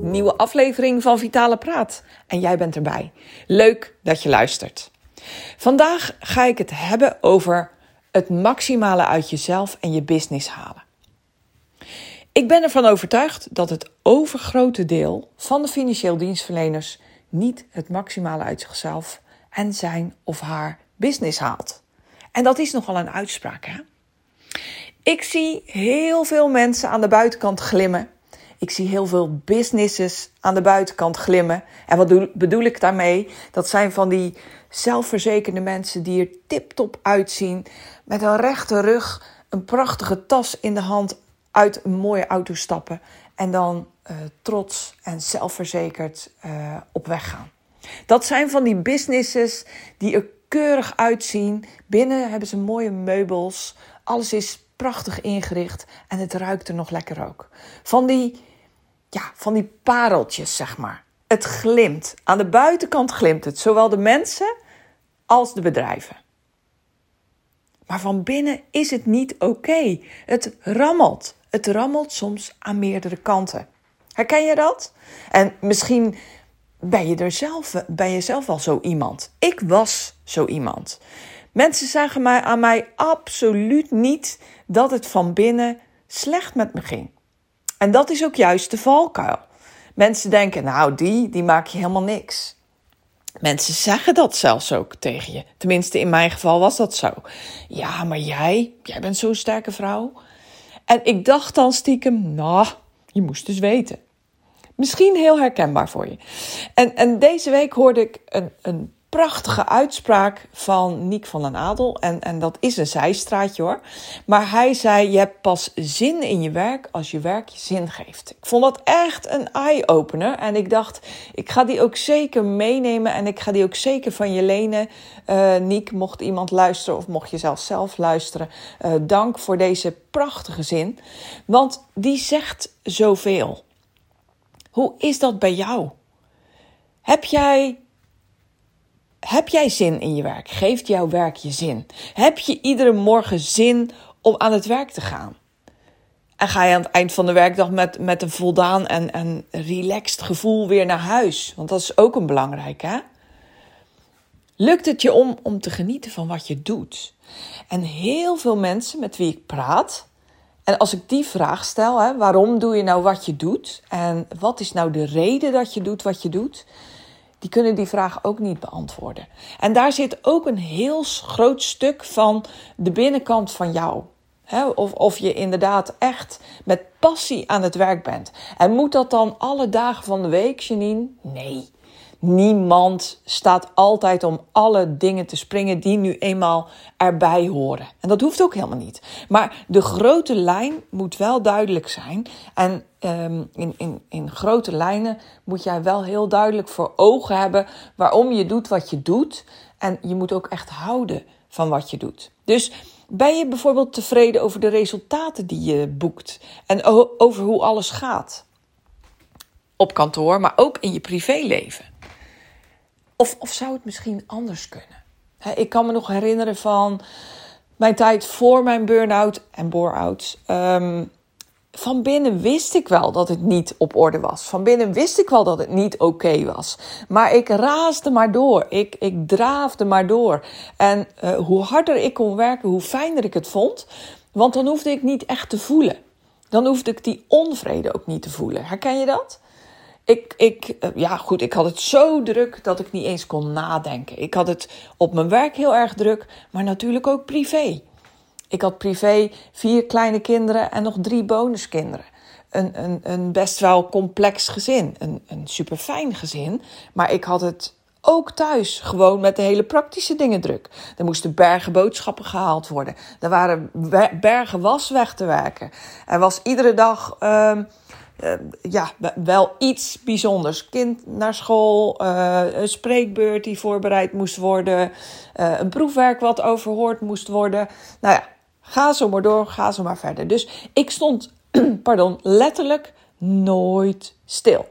Nieuwe aflevering van Vitale Praat. En jij bent erbij. Leuk dat je luistert. Vandaag ga ik het hebben over het maximale uit jezelf en je business halen. Ik ben ervan overtuigd dat het overgrote deel van de financieel dienstverleners niet het maximale uit zichzelf en zijn of haar business haalt. En dat is nogal een uitspraak, hè? Ik zie heel veel mensen aan de buitenkant glimmen ik zie heel veel businesses aan de buitenkant glimmen. En wat bedoel ik daarmee? Dat zijn van die zelfverzekerde mensen die er tip-top uitzien. Met een rechte rug, een prachtige tas in de hand uit een mooie auto stappen. En dan uh, trots en zelfverzekerd uh, op weg gaan. Dat zijn van die businesses die er keurig uitzien. Binnen hebben ze mooie meubels. Alles is prachtig ingericht en het ruikt er nog lekker ook. Van die ja, van die pareltjes, zeg maar. Het glimt. Aan de buitenkant glimt het, zowel de mensen als de bedrijven. Maar van binnen is het niet oké. Het rammelt. Het rammelt soms aan meerdere kanten. Herken je dat? En misschien ben je er zelf, ben je zelf al zo iemand. Ik was zo iemand. Mensen zagen mij, aan mij absoluut niet dat het van binnen slecht met me ging. En dat is ook juist de valkuil. Mensen denken, nou, die, die maak je helemaal niks. Mensen zeggen dat zelfs ook tegen je. Tenminste, in mijn geval was dat zo. Ja, maar jij, jij bent zo'n sterke vrouw. En ik dacht dan stiekem, nou, je moest dus weten. Misschien heel herkenbaar voor je. En, en deze week hoorde ik een, een prachtige uitspraak van Niek van den Adel. En, en dat is een zijstraatje hoor. Maar hij zei: Je hebt pas zin in je werk als je werk je zin geeft. Ik vond dat echt een eye-opener. En ik dacht: Ik ga die ook zeker meenemen. En ik ga die ook zeker van je lenen. Uh, Niek, mocht iemand luisteren of mocht je zelf zelf luisteren. Uh, dank voor deze prachtige zin. Want die zegt zoveel. Hoe is dat bij jou? Heb jij heb jij zin in je werk? Geeft jouw werk je zin? Heb je iedere morgen zin om aan het werk te gaan? En ga je aan het eind van de werkdag met, met een voldaan en, en relaxed gevoel weer naar huis? Want dat is ook een belangrijk, hè? Lukt het je om, om te genieten van wat je doet? En heel veel mensen met wie ik praat, en als ik die vraag stel, hè, waarom doe je nou wat je doet? En wat is nou de reden dat je doet wat je doet? Die kunnen die vraag ook niet beantwoorden. En daar zit ook een heel groot stuk van de binnenkant van jou. of, of je inderdaad echt met passie aan het werk bent. En moet dat dan alle dagen van de week, Janine? Nee. Niemand staat altijd om alle dingen te springen die nu eenmaal erbij horen. En dat hoeft ook helemaal niet. Maar de grote lijn moet wel duidelijk zijn. En um, in, in, in grote lijnen moet jij wel heel duidelijk voor ogen hebben waarom je doet wat je doet. En je moet ook echt houden van wat je doet. Dus ben je bijvoorbeeld tevreden over de resultaten die je boekt en over hoe alles gaat? Op kantoor, maar ook in je privéleven. Of, of zou het misschien anders kunnen? ik kan me nog herinneren van mijn tijd voor mijn burn-out en bore-out. Ehm, van binnen wist ik wel dat het niet op orde was. Van binnen wist ik wel dat het niet oké was. Maar ik raasde maar door. Ik, ik draafde maar door. En uh, hoe harder ik kon werken, hoe fijner ik het vond. Want dan hoefde ik niet echt te voelen. Dan hoefde ik die onvrede ook niet te voelen. Herken je dat? Ik, ik, eh, ja goed, ik had het zo druk dat ik niet eens kon nadenken. Ik had het op mijn werk heel erg druk, maar natuurlijk ook privé. Ik had privé vier kleine kinderen en nog drie bonuskinderen. Een, een, een best wel complex gezin. Een, een super fijn gezin. Maar ik had het ook thuis gewoon met de hele praktische dingen druk. Er moesten bergen boodschappen gehaald worden. Er waren bergen was weg te werken. Er was iedere dag. Uh, ja, wel iets bijzonders. Kind naar school, een spreekbeurt die voorbereid moest worden, een proefwerk wat overhoord moest worden. Nou ja, ga zo maar door, ga zo maar verder. Dus ik stond, pardon, letterlijk nooit stil.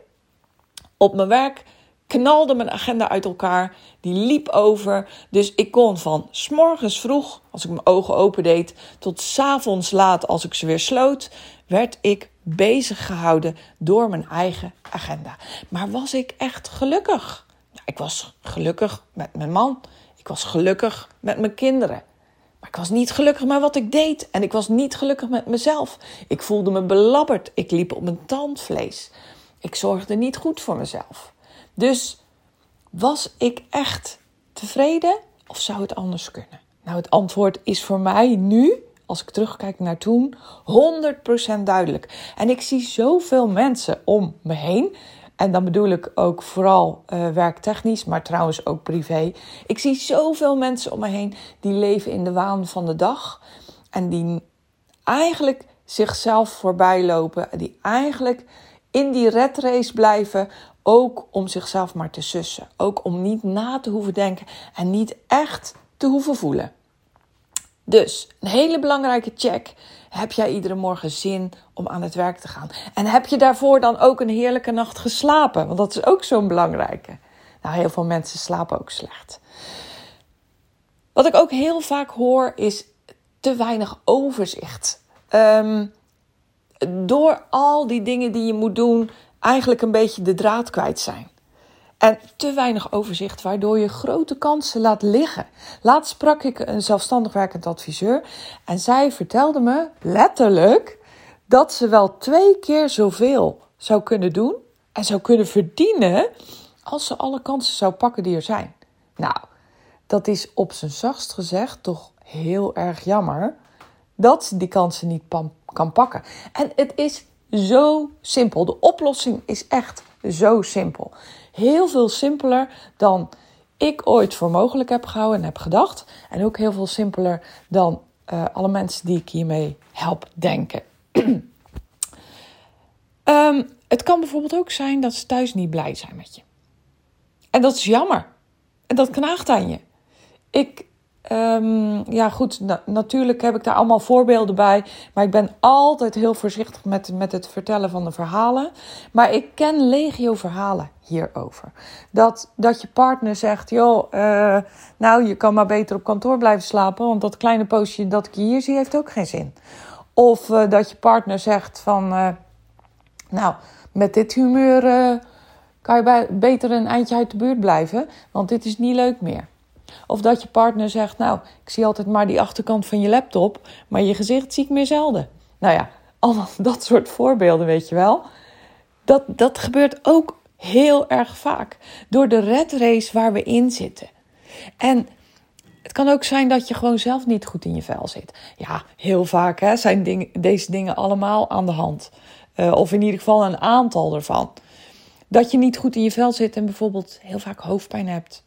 Op mijn werk knalde mijn agenda uit elkaar. Die liep over. Dus ik kon van s morgens vroeg, als ik mijn ogen open deed, tot s avonds laat, als ik ze weer sloot, werd ik bezig gehouden door mijn eigen agenda. Maar was ik echt gelukkig? Nou, ik was gelukkig met mijn man. Ik was gelukkig met mijn kinderen. Maar ik was niet gelukkig met wat ik deed. En ik was niet gelukkig met mezelf. Ik voelde me belabberd. Ik liep op mijn tandvlees. Ik zorgde niet goed voor mezelf. Dus was ik echt tevreden of zou het anders kunnen? Nou, het antwoord is voor mij nu, als ik terugkijk naar toen, 100% duidelijk. En ik zie zoveel mensen om me heen. En dan bedoel ik ook vooral uh, werktechnisch, maar trouwens ook privé. Ik zie zoveel mensen om me heen die leven in de waan van de dag. En die eigenlijk zichzelf voorbij lopen. Die eigenlijk in die red race blijven ook om zichzelf maar te sussen. Ook om niet na te hoeven denken en niet echt te hoeven voelen. Dus een hele belangrijke check. Heb jij iedere morgen zin om aan het werk te gaan? En heb je daarvoor dan ook een heerlijke nacht geslapen? Want dat is ook zo'n belangrijke. Nou, heel veel mensen slapen ook slecht. Wat ik ook heel vaak hoor is te weinig overzicht. Ehm, door al die dingen die je moet doen, eigenlijk een beetje de draad kwijt zijn. En te weinig overzicht, waardoor je grote kansen laat liggen. Laatst sprak ik een zelfstandig werkend adviseur. En zij vertelde me letterlijk dat ze wel twee keer zoveel zou kunnen doen en zou kunnen verdienen als ze alle kansen zou pakken die er zijn. Nou, dat is op zijn zachtst gezegd toch heel erg jammer dat ze die kansen niet kan pakken. En het is zo simpel. De oplossing is echt zo simpel. Heel veel simpeler dan ik ooit voor mogelijk heb gehouden en heb gedacht. En ook heel veel simpeler dan uh, alle mensen die ik hiermee help denken. um, het kan bijvoorbeeld ook zijn dat ze thuis niet blij zijn met je. En dat is jammer. En dat knaagt aan je. Ik Um, ja, goed, natuurlijk heb ik daar allemaal voorbeelden bij. Maar ik ben altijd heel voorzichtig met, met het vertellen van de verhalen. Maar ik ken legio verhalen hierover. Dat, dat je partner zegt: joh, uh, nou, je kan maar beter op kantoor blijven slapen. Want dat kleine poosje dat ik hier zie, heeft ook geen zin. Of uh, dat je partner zegt: van, uh, nou, met dit humeur kan je beter een eindje uit de buurt blijven. Want dit is niet leuk meer. Of dat je partner zegt, nou, ik zie altijd maar die achterkant van je laptop, maar je gezicht zie ik meer zelden. Nou ja, allemaal dat soort voorbeelden, weet je wel. Dat, dat gebeurt ook heel erg vaak door de red race waar we in zitten. En het kan ook zijn dat je gewoon zelf niet goed in je vel zit. Ja, heel vaak hè, zijn deze dingen allemaal aan de hand. Uh, of in ieder geval een aantal ervan. Dat je niet goed in je vel zit en bijvoorbeeld heel vaak hoofdpijn hebt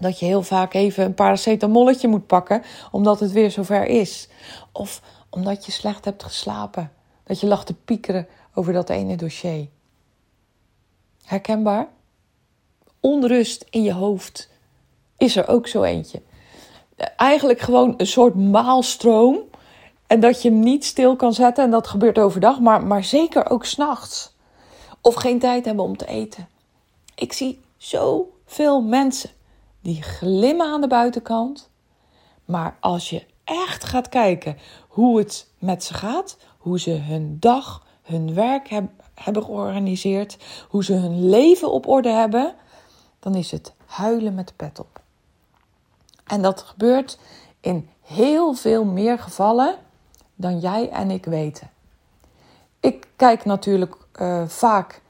dat je heel vaak even een paracetamolletje moet pakken omdat het weer zover is. Of omdat je slecht hebt geslapen. Dat je lag te piekeren over dat ene dossier. Herkenbaar? Onrust in je hoofd is er ook zo eentje. Eigenlijk gewoon een soort maalstroom. En dat je hem niet stil kan zetten. En dat gebeurt overdag, maar, maar zeker ook s'nachts. Of geen tijd hebben om te eten. Ik zie zoveel mensen die glimmen aan de buitenkant. Maar als je echt gaat kijken hoe het met ze gaat, hoe ze hun dag, hun werk hebben georganiseerd, hoe ze hun leven op orde hebben, dan is het huilen met de pet op. En dat gebeurt in heel veel meer gevallen dan jij en ik weten. Ik kijk natuurlijk uh, vaak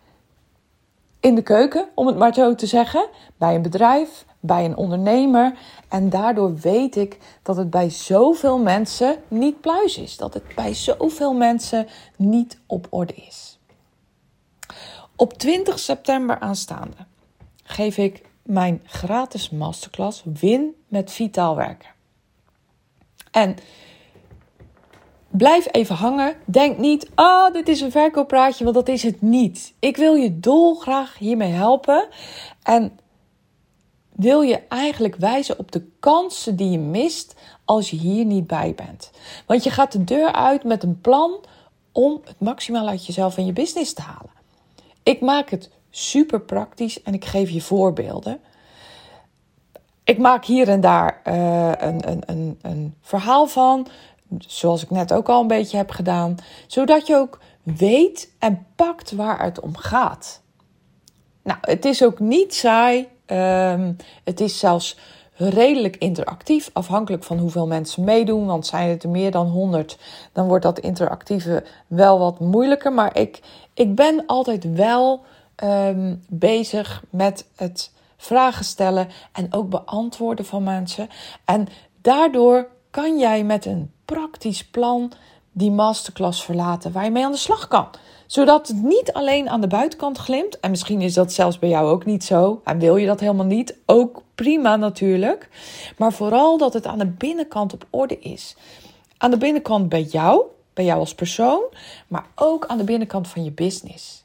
in de keuken, om het maar zo te zeggen, bij een bedrijf, bij een ondernemer. En daardoor weet ik dat het bij zoveel mensen niet pluis is. Dat het bij zoveel mensen niet op orde is. Op 20 september aanstaande geef ik mijn gratis masterclass Win met Vitaal Werken. En blijf even hangen. Denk niet, ah, oh, dit is een verkooppraatje, want dat is het niet. Ik wil je dolgraag hiermee helpen. En wil je eigenlijk wijzen op de kansen die je mist als je hier niet bij bent. Want je gaat de deur uit met een plan om het maximaal uit jezelf en je business te halen. Ik maak het super praktisch en ik geef je voorbeelden. Ik maak hier en daar uh, een, een, een, een verhaal van, zoals ik net ook al een beetje heb gedaan, zodat je ook weet en pakt waar het om gaat. Nou, het is ook niet saai. Um, het is zelfs redelijk interactief, afhankelijk van hoeveel mensen meedoen. Want zijn het er meer dan 100, dan wordt dat interactieve wel wat moeilijker. Maar ik, ik ben altijd wel um, bezig met het vragen stellen en ook beantwoorden van mensen. En daardoor kan jij met een praktisch plan die masterclass verlaten waar je mee aan de slag kan. Zodat het niet alleen aan de buitenkant glimt. En misschien is dat zelfs bij jou ook niet zo. En wil je dat helemaal niet? Ook prima natuurlijk. Maar vooral dat het aan de binnenkant op orde is. Aan de binnenkant bij jou, bij jou als persoon, maar ook aan de binnenkant van je business.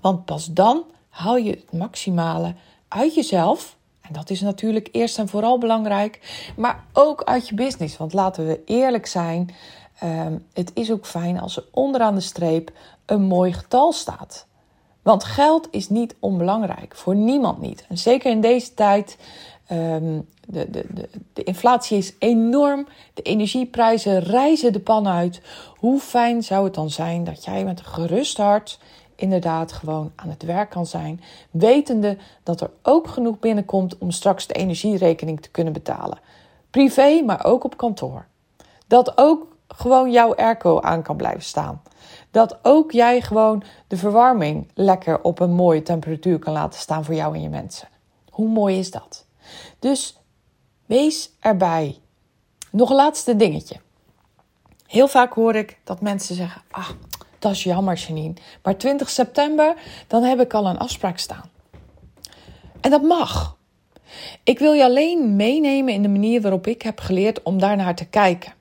Want pas dan haal je het maximale uit jezelf. En dat is natuurlijk eerst en vooral belangrijk. Maar ook uit je business. Want laten we eerlijk zijn. Um, het is ook fijn als er onderaan de streep een mooi getal staat. Want geld is niet onbelangrijk, voor niemand niet. En zeker in deze tijd, um, de, de, de, de inflatie is enorm, de energieprijzen reizen de pan uit. Hoe fijn zou het dan zijn dat jij met een gerust hart inderdaad gewoon aan het werk kan zijn, wetende dat er ook genoeg binnenkomt om straks de energierekening te kunnen betalen. Privé, maar ook op kantoor. Dat ook gewoon jouw airco aan kan blijven staan. Dat ook jij gewoon de verwarming lekker op een mooie temperatuur kan laten staan voor jou en je mensen. Hoe mooi is dat? Dus wees erbij. Nog een laatste dingetje. Heel vaak hoor ik dat mensen zeggen: Ah, dat is jammer, Janine. Maar 20 september, dan heb ik al een afspraak staan. En dat mag. Ik wil je alleen meenemen in de manier waarop ik heb geleerd om daarnaar te kijken.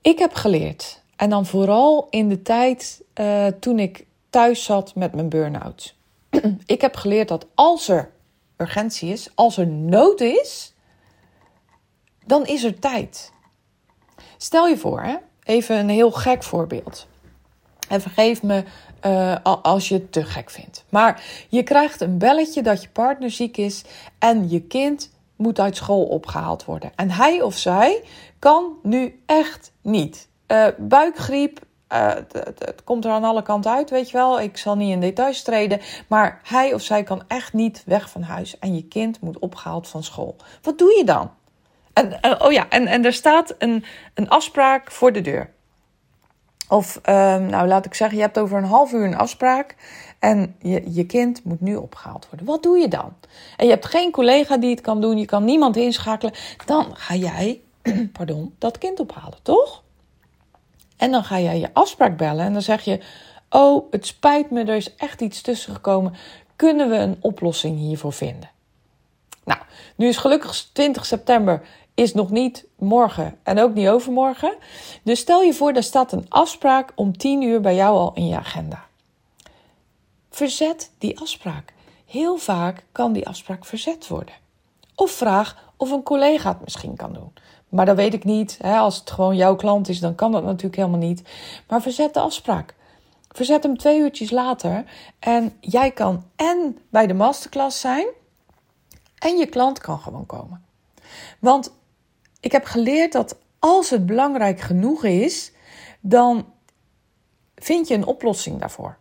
Ik heb geleerd, en dan vooral in de tijd uh, toen ik thuis zat met mijn burn-out. ik heb geleerd dat als er urgentie is, als er nood is, dan is er tijd. Stel je voor, hè? even een heel gek voorbeeld. En vergeef me uh, als je het te gek vindt. Maar je krijgt een belletje dat je partner ziek is en je kind moet uit school opgehaald worden. En hij of zij kan nu echt niet. Uh, buikgriep, uh, het komt er aan alle kanten uit, weet je wel. Ik zal niet in details treden. Maar hij of zij kan echt niet weg van huis. En je kind moet opgehaald van school. Wat doe je dan? En, oh ja, en, en er staat een, een afspraak voor de deur. Of, um, nou laat ik zeggen, je hebt over een half uur een afspraak. En je, je kind moet nu opgehaald worden. Wat doe je dan? En je hebt geen collega die het kan doen. Je kan niemand inschakelen. Dan ga jij, pardon, dat kind ophalen, toch? En dan ga jij je afspraak bellen. En dan zeg je: Oh, het spijt me, er is echt iets tussen gekomen. Kunnen we een oplossing hiervoor vinden? Nou, nu is gelukkig 20 september is nog niet morgen en ook niet overmorgen. Dus stel je voor, daar staat een afspraak om 10 uur bij jou al in je agenda. Verzet die afspraak. Heel vaak kan die afspraak verzet worden. Of vraag of een collega het misschien kan doen. Maar dat weet ik niet. Hè? Als het gewoon jouw klant is, dan kan dat natuurlijk helemaal niet. Maar verzet de afspraak. Verzet hem twee uurtjes later. En jij kan en bij de masterclass zijn. En je klant kan gewoon komen. Want ik heb geleerd dat als het belangrijk genoeg is, dan vind je een oplossing daarvoor.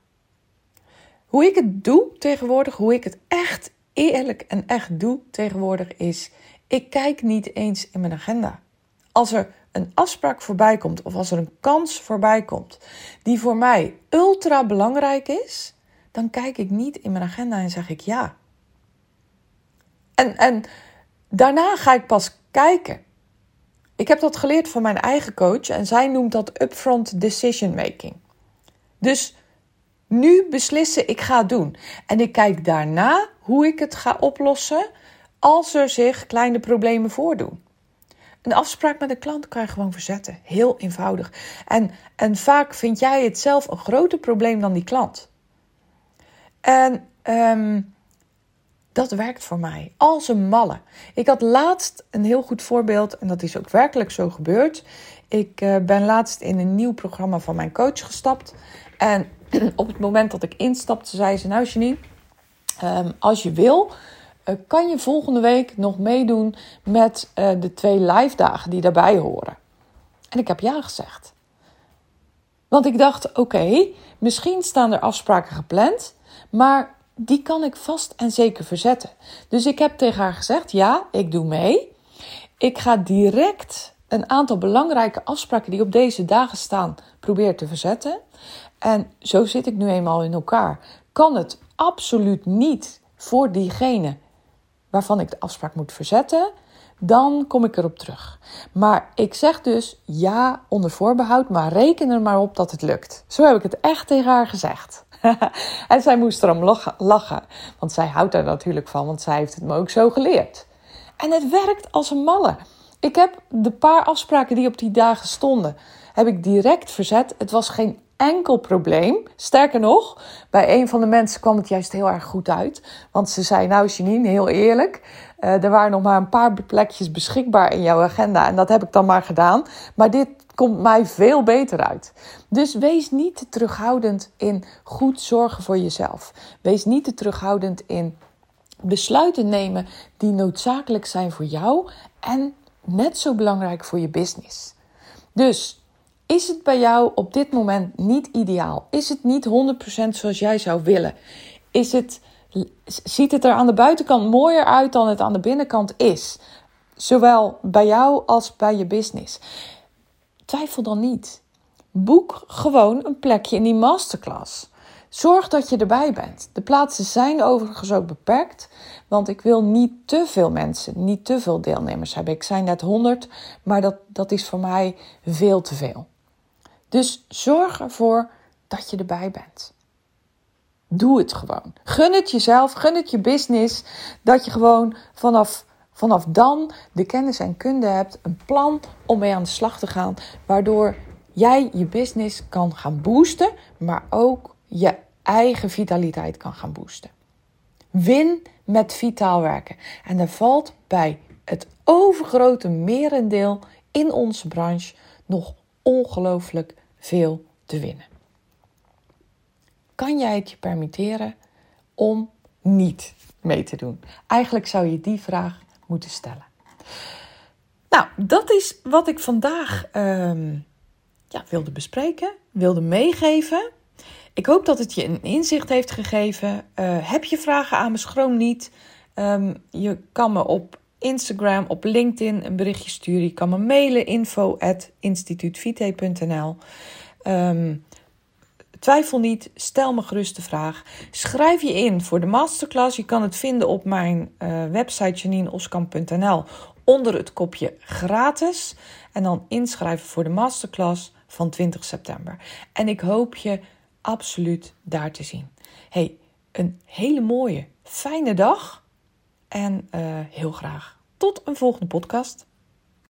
Hoe ik het doe tegenwoordig, hoe ik het echt eerlijk en echt doe tegenwoordig is, ik kijk niet eens in mijn agenda. Als er een afspraak voorbij komt of als er een kans voorbij komt die voor mij ultra belangrijk is, dan kijk ik niet in mijn agenda en zeg ik ja. En, en daarna ga ik pas kijken. Ik heb dat geleerd van mijn eigen coach en zij noemt dat upfront decision making. Dus nu beslissen, ik ga doen. En ik kijk daarna hoe ik het ga oplossen als er zich kleine problemen voordoen. Een afspraak met een klant kan je gewoon verzetten. Heel eenvoudig. En, en vaak vind jij het zelf een groter probleem dan die klant. En ehm, dat werkt voor mij. Als een malle. Ik had laatst een heel goed voorbeeld. En dat is ook werkelijk zo gebeurd. Ik uh, ben laatst in een nieuw programma van mijn coach gestapt. En op het moment dat ik instapte, zei ze: Nou, Janine, um, als je wil, kan je volgende week nog meedoen met uh, de twee live dagen die daarbij horen. En ik heb ja gezegd. Want ik dacht: Oké, misschien staan er afspraken gepland, maar die kan ik vast en zeker verzetten. Dus ik heb tegen haar gezegd: Ja, ik doe mee. Ik ga direct een aantal belangrijke afspraken die op deze dagen staan proberen te verzetten. En zo zit ik nu eenmaal in elkaar. Kan het absoluut niet voor diegene waarvan ik de afspraak moet verzetten, dan kom ik erop terug. Maar ik zeg dus ja onder voorbehoud, maar reken er maar op dat het lukt. Zo heb ik het echt tegen haar gezegd. en zij moest erom lachen, want zij houdt er natuurlijk van, want zij heeft het me ook zo geleerd. En het werkt als een malle. Ik heb de paar afspraken die op die dagen stonden, heb ik direct verzet. Het was geen enkel probleem. Sterker nog, bij een van de mensen kwam het juist heel erg goed uit. Want ze zei, nou Janine, heel eerlijk, uh, er waren nog maar een paar plekjes beschikbaar in jouw agenda. En dat heb ik dan maar gedaan. Maar dit komt mij veel beter uit. Dus wees niet te terughoudend in goed zorgen voor jezelf. Wees niet te terughoudend in besluiten nemen die noodzakelijk zijn voor jou en net zo belangrijk voor je business. Dus is het bij jou op dit moment niet ideaal? Is het niet 100% zoals jij zou willen? Is het, ziet het er aan de buitenkant mooier uit dan het aan de binnenkant is? Zowel bij jou als bij je business. Twijfel dan niet. Boek gewoon een plekje in die masterclass. Zorg dat je erbij bent. De plaatsen zijn overigens ook beperkt, want ik wil niet te veel mensen, niet te veel deelnemers hebben. Ik zei net 100, maar dat, dat is voor mij veel te veel. Dus zorg ervoor dat je erbij bent. Doe het gewoon. Gun het jezelf, gun het je business, dat je gewoon vanaf, vanaf dan de kennis en kunde hebt, een plan om mee aan de slag te gaan, waardoor jij je business kan gaan boosten, maar ook je eigen vitaliteit kan gaan boosten. Win met vitaal werken. En daar valt bij het overgrote merendeel in onze branche nog ongelooflijk veel te winnen. Kan jij het je permitteren om niet mee te doen? Eigenlijk zou je die vraag moeten stellen. Nou, dat is wat ik vandaag uh, ja, wilde bespreken, wilde meegeven. Ik hoop dat het je een inzicht heeft gegeven. Uh, heb je vragen aan me, schroom niet. Um, je kan me op Instagram, op LinkedIn een berichtje sturen. Je kan me mailen info at instituutvite.nl. Um, twijfel niet, stel me gerust de vraag. Schrijf je in voor de masterclass. Je kan het vinden op mijn uh, website janineoskamp.nl onder het kopje gratis. En dan inschrijven voor de masterclass van 20 september. En ik hoop je absoluut daar te zien. Hey, een hele mooie, fijne dag. En uh, heel graag tot een volgende podcast.